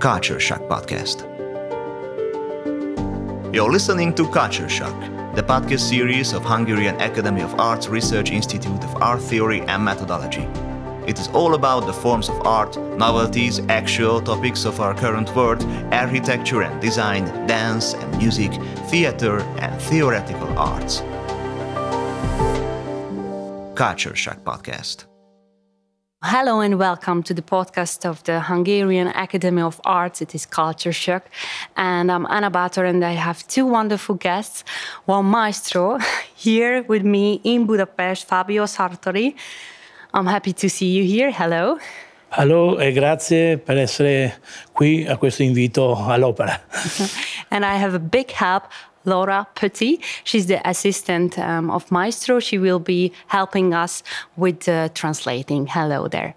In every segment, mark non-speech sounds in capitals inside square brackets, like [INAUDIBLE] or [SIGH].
Culture Shock Podcast. You're listening to Culture Shock, the podcast series of Hungarian Academy of Arts Research Institute of Art Theory and Methodology. It is all about the forms of art, novelties, actual topics of our current world, architecture and design, dance and music, theater and theoretical arts. Culture Shock Podcast. Hello and welcome to the podcast of the Hungarian Academy of Arts. It is Culture Shock. And I'm Anna Bator, and I have two wonderful guests. One maestro [LAUGHS] here with me in Budapest, Fabio Sartori. I'm happy to see you here. Hello. Hello e grazie per essere qui a questo invito all'opera. [LAUGHS] and I have a big help Laura Petit. She's the assistant um, of Maestro. She will be helping us with uh, translating. Hello there.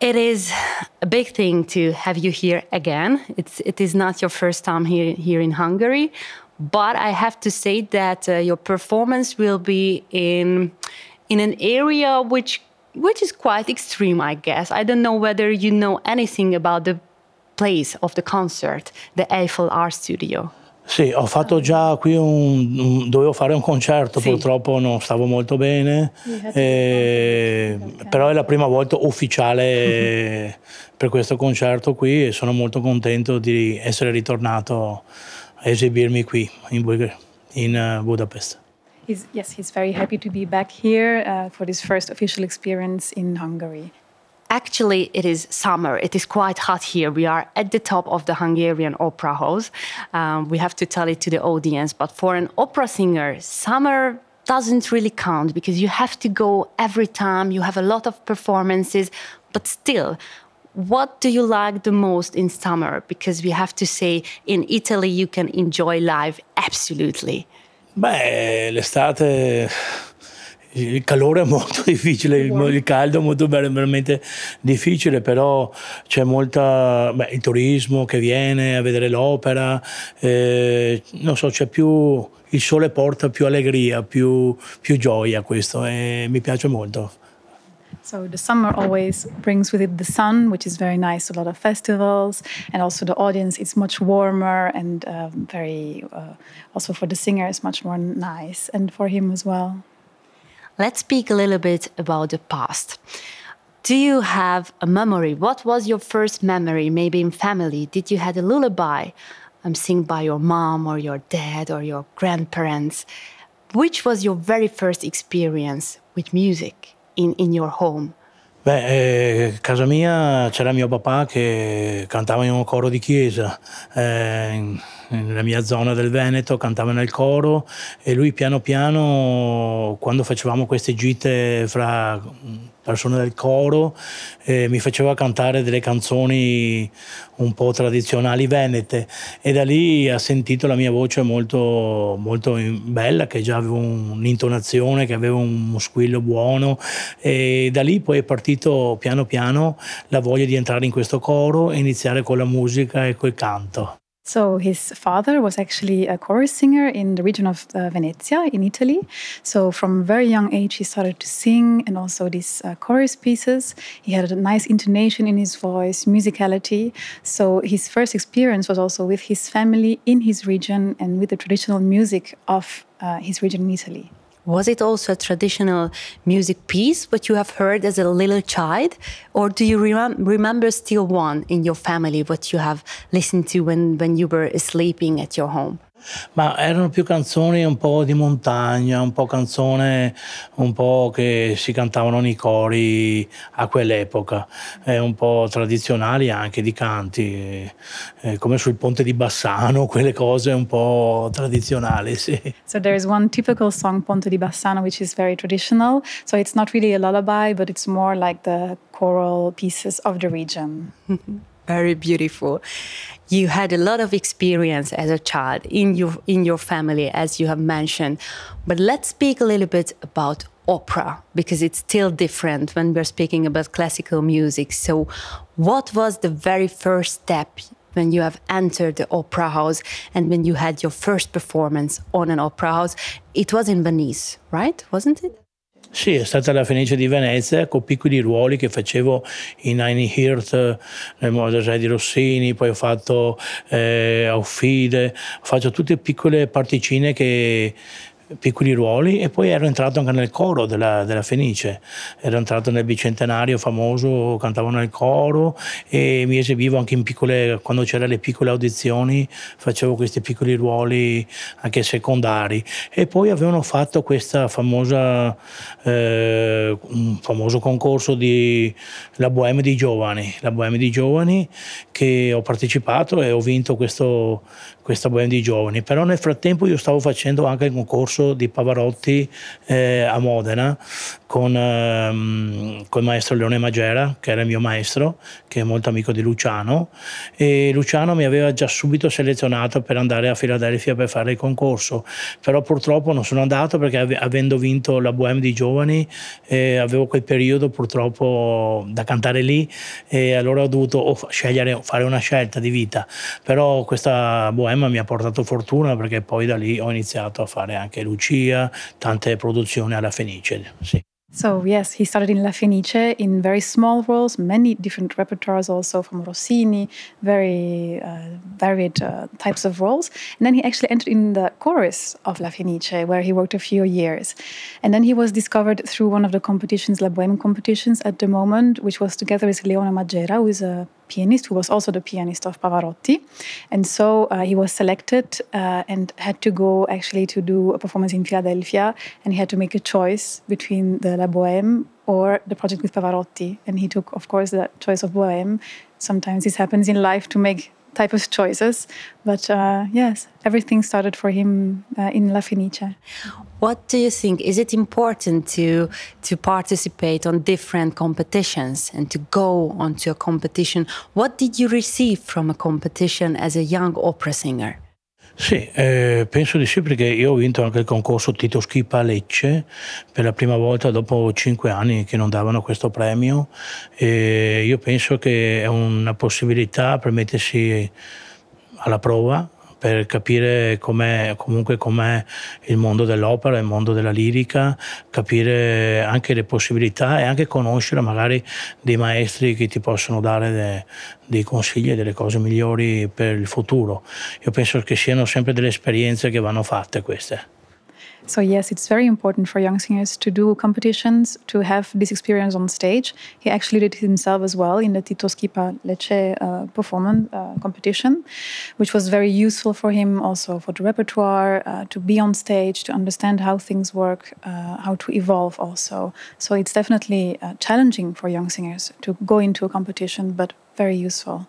It is a big thing to have you here again. It's, it is not your first time here, here in Hungary, but I have to say that uh, your performance will be in, in an area which, which is quite extreme, I guess. I don't know whether you know anything about the place of the concert, the Eiffel Art Studio. Sì, ho fatto già qui un, un dovevo fare un concerto, sì. purtroppo non stavo molto bene, e, però è la prima volta ufficiale [LAUGHS] per questo concerto qui e sono molto contento di essere ritornato a esibirmi qui in, in uh, Budapest. He's, yes, he's very happy to be back here uh, for this first official experience in Hungary. Actually, it is summer. It is quite hot here. We are at the top of the Hungarian Opera House. Um, we have to tell it to the audience, but for an opera singer, summer doesn't really count because you have to go every time. You have a lot of performances, but still, what do you like the most in summer? Because we have to say in Italy you can enjoy life absolutely. Beh, l'estate il calore è molto [LAUGHS] difficile, il, il caldo è molto veramente difficile, però c'è molta, beh, il turismo che viene a vedere l'opera, eh, non so, c'è più, il sole porta più allegria, più, più gioia questo e mi piace molto. So the summer always brings with it the sun, which is very nice. A lot of festivals, and also the audience is much warmer and um, very. Uh, also for the singer, is much more nice, and for him as well. Let's speak a little bit about the past. Do you have a memory? What was your first memory, maybe in family? Did you had a lullaby um, sing by your mom or your dad or your grandparents? Which was your very first experience with music in, in your home? Beh, eh, casa mia c'era mio papà che cantava in un coro di chiesa. Eh, nella mia zona del Veneto, cantava nel coro e lui piano piano, quando facevamo queste gite fra persone del coro, eh, mi faceva cantare delle canzoni un po' tradizionali venete e da lì ha sentito la mia voce molto, molto bella, che già avevo un'intonazione, che aveva un squillo buono e da lì poi è partito piano piano la voglia di entrare in questo coro e iniziare con la musica e col canto. So his father was actually a chorus singer in the region of uh, Venezia in Italy. So from a very young age, he started to sing and also these uh, chorus pieces. He had a nice intonation in his voice, musicality. So his first experience was also with his family in his region and with the traditional music of uh, his region in Italy. Was it also a traditional music piece what you have heard as a little child? Or do you rem remember still one in your family what you have listened to when, when you were sleeping at your home? Ma erano più canzoni un po' di montagna, un po' canzone un po' che si cantavano nei cori a quell'epoca, eh, un po' tradizionali anche di canti, eh, come sul ponte di Bassano, [LAUGHS] quelle cose un po' tradizionali, sì. So there is one typical song Ponte di Bassano which is very traditional. So it's not really a lullaby, but it's more like the choral pieces of the region. [LAUGHS] very beautiful. You had a lot of experience as a child in your in your family, as you have mentioned. But let's speak a little bit about opera because it's still different when we're speaking about classical music. So, what was the very first step when you have entered the opera house and when you had your first performance on an opera house? It was in Venice, right? Wasn't it? Sì, è stata la Fenice di Venezia con piccoli ruoli che facevo in Nine Heart nel Mosè di Rossini, poi ho fatto eh, Aufide, faccio tutte piccole particine che piccoli ruoli e poi ero entrato anche nel coro della, della, Fenice, ero entrato nel bicentenario famoso, cantavo nel coro e mi esibivo anche in piccole, quando c'erano le piccole audizioni facevo questi piccoli ruoli anche secondari. E poi avevano fatto questa famosa, eh, famoso concorso di la Bohème di Giovani, la Bohème di Giovani che ho partecipato e ho vinto questo, questa Bohème di Giovani, però nel frattempo io stavo facendo anche il concorso corso di Pavarotti eh, a Modena con, ehm, con, il maestro Leone Magera, che era il mio maestro, che è molto amico di Luciano, e Luciano mi aveva già subito selezionato per andare a Filadelfia per fare il concorso, però purtroppo non sono andato perché avendo vinto la Bohème di Giovani eh, avevo quel periodo purtroppo da cantare lì e allora ho dovuto oh, scegliere, fare una scelta di vita, però questa Bohème mi ha portato fortuna perché poi da lì ho iniziato a fare anche Lucia, tante produzioni alla Fenice. Sì. So yes, he started in La Fenice in very small roles, many different repertoires also from Rossini, very uh, varied uh, types of roles. And then he actually entered in the chorus of La Fenice, where he worked a few years. And then he was discovered through one of the competitions, La Bohème competitions at the moment, which was together with Leona Magiera, who is a pianist who was also the pianist of Pavarotti. And so uh, he was selected uh, and had to go actually to do a performance in Philadelphia. And he had to make a choice between the La Bohème or the project with Pavarotti. And he took, of course, the choice of Bohème. Sometimes this happens in life to make type of choices. But uh, yes, everything started for him uh, in La Fenice. What do you think? Is it important to to participate on different competitions and to go onto a competition? What did you receive from a competition as a young opera singer? Sì, eh, penso di sì perché io ho vinto anche il concorso Tito Schipa Lecce per la prima volta dopo cinque anni che non davano questo premio. E io penso che è una possibilità per mettersi alla prova per capire com'è, comunque com'è il mondo dell'opera, il mondo della lirica, capire anche le possibilità e anche conoscere magari dei maestri che ti possono dare de, dei consigli e delle cose migliori per il futuro. Io penso che siano sempre delle esperienze che vanno fatte queste. So, yes, it's very important for young singers to do competitions, to have this experience on stage. He actually did it himself as well in the Tito Schipa Lecce uh, performance uh, competition, which was very useful for him also for the repertoire, uh, to be on stage, to understand how things work, uh, how to evolve also. So, it's definitely uh, challenging for young singers to go into a competition, but very useful.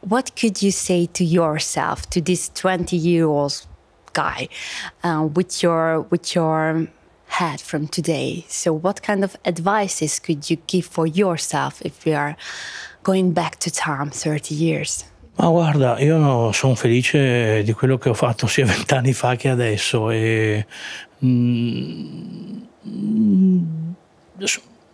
What could you say to yourself, to this 20 year old guy uh, with your with your head from today. So, what kind of advices could you give for yourself if we are going back to time 30 years? Ma guarda, io sono felice di quello che ho fatto sia [LAUGHS] vent'anni fa che adesso e mm,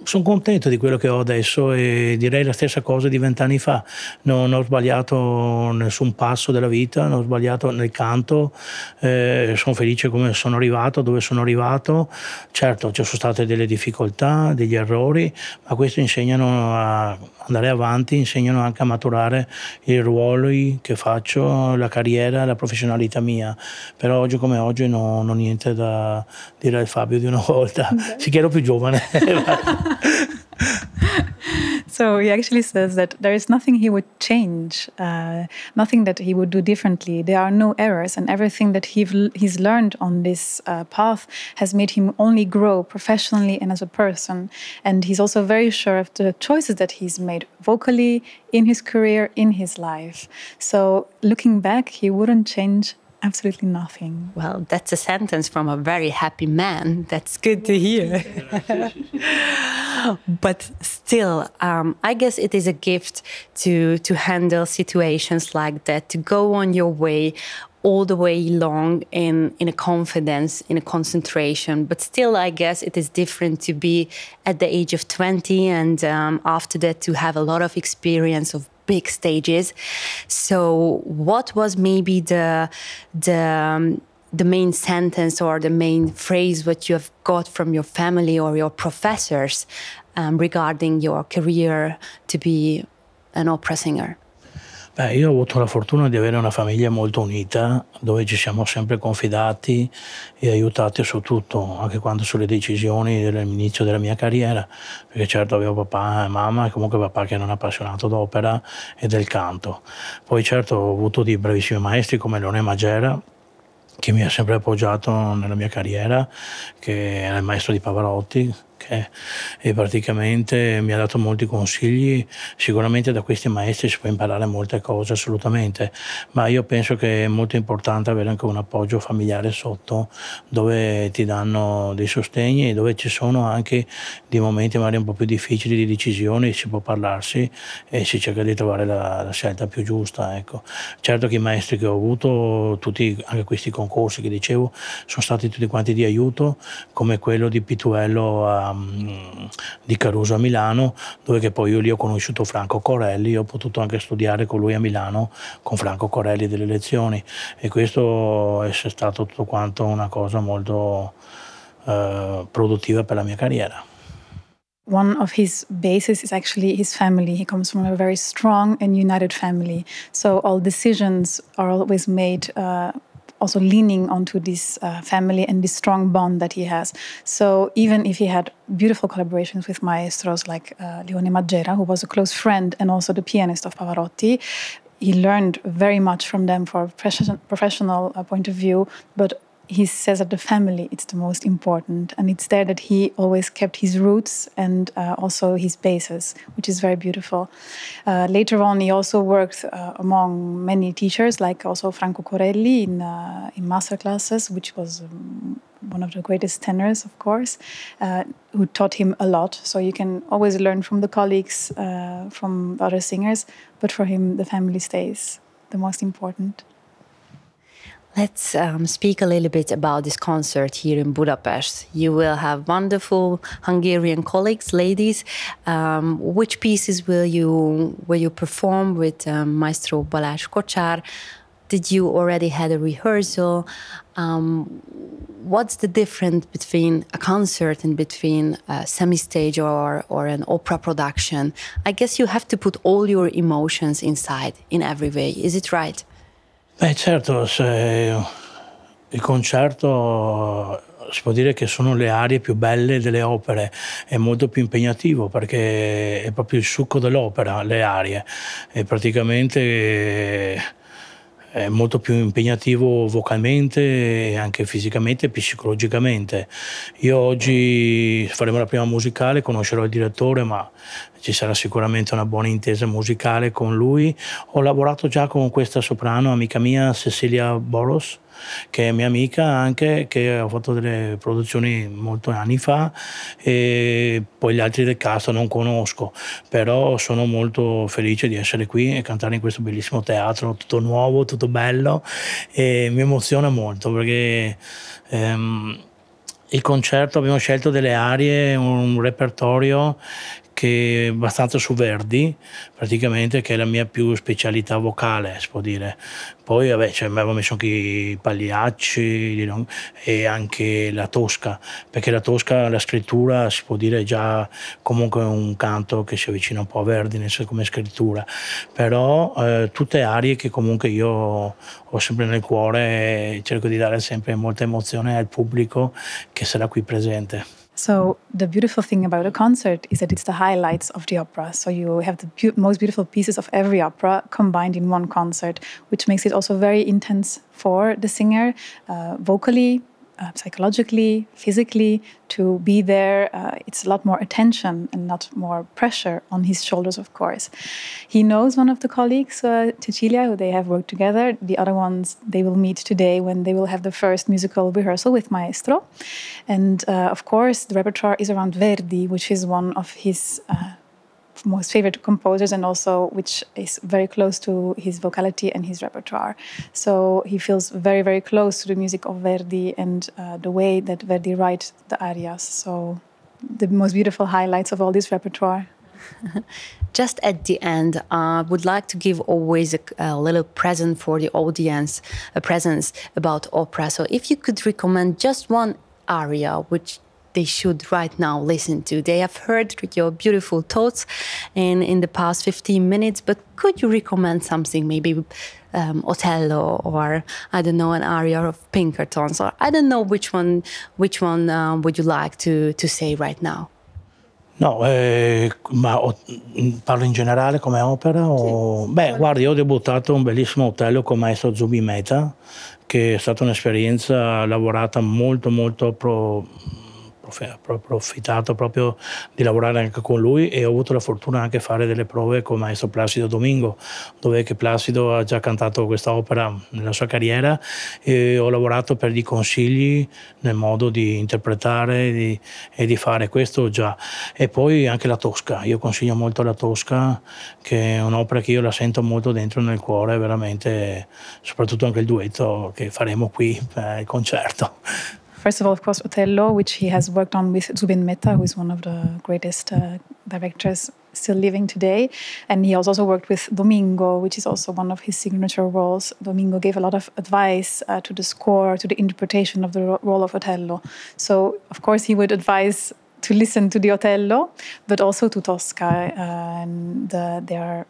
sono contento di quello che ho adesso e direi la stessa cosa di vent'anni fa. Non ho sbagliato nessun passo della vita, non ho sbagliato nel canto, eh, sono felice come sono arrivato, dove sono arrivato. Certo, ci sono state delle difficoltà, degli errori, ma questo insegnano a andare avanti, insegnano anche a maturare i ruoli che faccio, la carriera, la professionalità mia. Però oggi come oggi non ho niente da dire al Fabio di una [LAUGHS] volta, okay. si chiaro più giovane. [LAUGHS] [LAUGHS] so he actually says that there is nothing he would change, uh, nothing that he would do differently. There are no errors, and everything that he he's learned on this uh, path has made him only grow professionally and as a person. And he's also very sure of the choices that he's made vocally in his career, in his life. So looking back, he wouldn't change absolutely nothing. Well, that's a sentence from a very happy man. That's good to hear. [LAUGHS] but still, um, I guess it is a gift to to handle situations like that, to go on your way all the way long in in a confidence in a concentration but still i guess it is different to be at the age of 20 and um, after that to have a lot of experience of big stages. So, what was maybe the the um, the main sentence or the main phrase what you have got from your family or your professors um, regarding your career to be an opera singer? Beh, io ho avuto la fortuna di avere una famiglia molto unita, dove ci siamo sempre confidati e aiutati su tutto, anche quando sulle decisioni dell'inizio della mia carriera, perché certo avevo papà e mamma, e comunque papà che era un appassionato d'opera e del canto. Poi certo ho avuto dei bravissimi maestri come Leone Magera, che mi ha sempre appoggiato nella mia carriera, che era il maestro di Pavarotti, che e praticamente mi ha dato molti consigli. Sicuramente da questi maestri si può imparare molte cose, assolutamente, ma io penso che è molto importante avere anche un appoggio familiare sotto, dove ti danno dei sostegni e dove ci sono anche dei momenti magari un po' più difficili di decisioni, si può parlarsi e si cerca di trovare la, la scelta più giusta. Ecco. Certo che i maestri che ho avuto, tutti anche questi concorsi che dicevo, sono stati tutti quanti di aiuto, come quello di Pituello a di Caruso a Milano, dove che poi io lì ho conosciuto Franco Corelli, ho potuto anche studiare con lui a Milano, con Franco Corelli delle lezioni e questo è stato tutto quanto una cosa molto eh, produttiva per la mia carriera. One of his bases is actually his family. He comes from a very strong and united family. So all decisions are always made uh, also leaning onto this uh, family and this strong bond that he has. So even if he had beautiful collaborations with maestros like uh, Leone Magiera, who was a close friend and also the pianist of Pavarotti, he learned very much from them for a professional uh, point of view, but he says that the family is the most important. And it's there that he always kept his roots and uh, also his bases which is very beautiful. Uh, later on he also worked uh, among many teachers like also franco corelli in, uh, in master classes which was um, one of the greatest tenors of course uh, who taught him a lot. So you can always learn from the colleagues uh, from other singers but for him the family stays the most important Let's um, speak a little bit about this concert here in Budapest. You will have wonderful Hungarian colleagues, ladies. Um, which pieces will you will you perform with um, Maestro Balázs Kocsár? Did you already had a rehearsal? Um, what's the difference between a concert and between a semi-stage or, or an opera production? I guess you have to put all your emotions inside in every way. Is it right? Beh certo, il concerto si può dire che sono le aree più belle delle opere, è molto più impegnativo perché è proprio il succo dell'opera, le arie, e praticamente è molto più impegnativo vocalmente e anche fisicamente e psicologicamente. Io oggi faremo la prima musicale, conoscerò il direttore, ma ci sarà sicuramente una buona intesa musicale con lui. Ho lavorato già con questa soprano, amica mia, Cecilia Boros, che è mia amica anche, che ha fatto delle produzioni molto anni fa e poi gli altri del cast non conosco, però sono molto felice di essere qui e cantare in questo bellissimo teatro, tutto nuovo, tutto bello e mi emoziona molto perché ehm, il concerto abbiamo scelto delle arie, un repertorio che è abbastanza su Verdi, praticamente, che è la mia più specialità vocale, si può dire. Poi vabbè, cioè, avevo messo anche i pagliacci e anche la tosca, perché la tosca, la scrittura, si può dire già comunque un canto che si avvicina un po' a Verdi, nel senso come scrittura. Però eh, tutte arie che comunque io ho sempre nel cuore e cerco di dare sempre molta emozione al pubblico che sarà qui presente. So the beautiful thing about a concert is that it's the highlights of the opera. So you have the most beautiful pieces of every opera combined in one concert, which makes it also very intense for the singer, uh, vocally, uh, psychologically, physically, to be there. Uh, it's a lot more attention and not more pressure on his shoulders, of course. He knows one of the colleagues, uh, Cecilia, who they have worked together. The other ones they will meet today when they will have the first musical rehearsal with Maestro. And uh, of course, the repertoire is around Verdi, which is one of his uh, most favorite composers and also which is very close to his vocality and his repertoire. So he feels very, very close to the music of Verdi and uh, the way that Verdi writes the arias. So the most beautiful highlights of all this repertoire. [LAUGHS] Just at the end, I uh, would like to give always a, a, little present for the audience, a presence about opera. So if you could recommend just one aria which they should right now listen to. They have heard your beautiful thoughts in, in the past 15 minutes, but could you recommend something, maybe um, Otello or I don't know, an aria of Pinkertons, or I don't know which one, which one um, would you like to, to say right now? No, eh, ma parlo in generale come opera? O... Sì. Beh, guardi, io ho debuttato un bellissimo Otello con maestro Zubin Mehta, che è stata un'esperienza lavorata molto molto pro approfittato proprio di lavorare anche con lui e ho avuto la fortuna anche di fare delle prove con il maestro Placido Domingo, dove Placido ha già cantato questa opera nella sua carriera e ho lavorato per dei consigli nel modo di interpretare di, e di fare questo già. E poi anche la Tosca, io consiglio molto la Tosca, che è un'opera che io la sento molto dentro nel cuore, veramente, soprattutto anche il duetto che faremo qui per il concerto. First of all, of course, Otello, which he has worked on with Zubin Mehta, who is one of the greatest uh, directors still living today. And he has also worked with Domingo, which is also one of his signature roles. Domingo gave a lot of advice uh, to the score, to the interpretation of the role of Otello. So, of course, he would advise to listen to the Otello, but also to Tosca uh, and the, their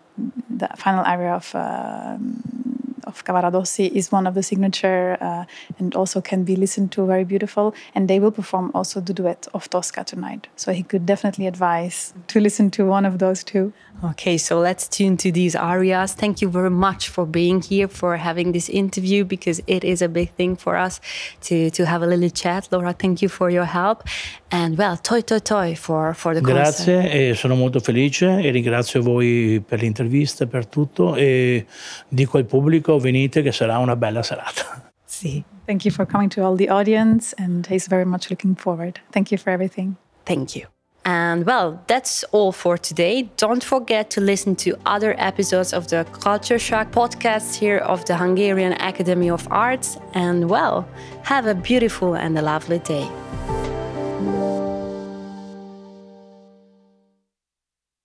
the final aria of. Um, of Cavaradossi is one of the signature uh, and also can be listened to very beautiful. And they will perform also the duet of Tosca tonight. So he could definitely advise to listen to one of those two. Okay, so let's tune to these arias. Thank you very much for being here, for having this interview, because it is a big thing for us to, to have a little chat. Laura, thank you for your help. And well, toi toi toi for, for the Grazie concert. e sono molto felice e ringrazio voi per l'intervista, per tutto e dico al pubblico venite che sarà una bella serata. Sì. Thank you for coming to all the audience and he's very much looking forward. Thank you for everything. Thank you. And well, that's all for today. Don't forget to listen to other episodes of the Culture Shock podcast here of the Hungarian Academy of Arts. And well, have a beautiful and a lovely day.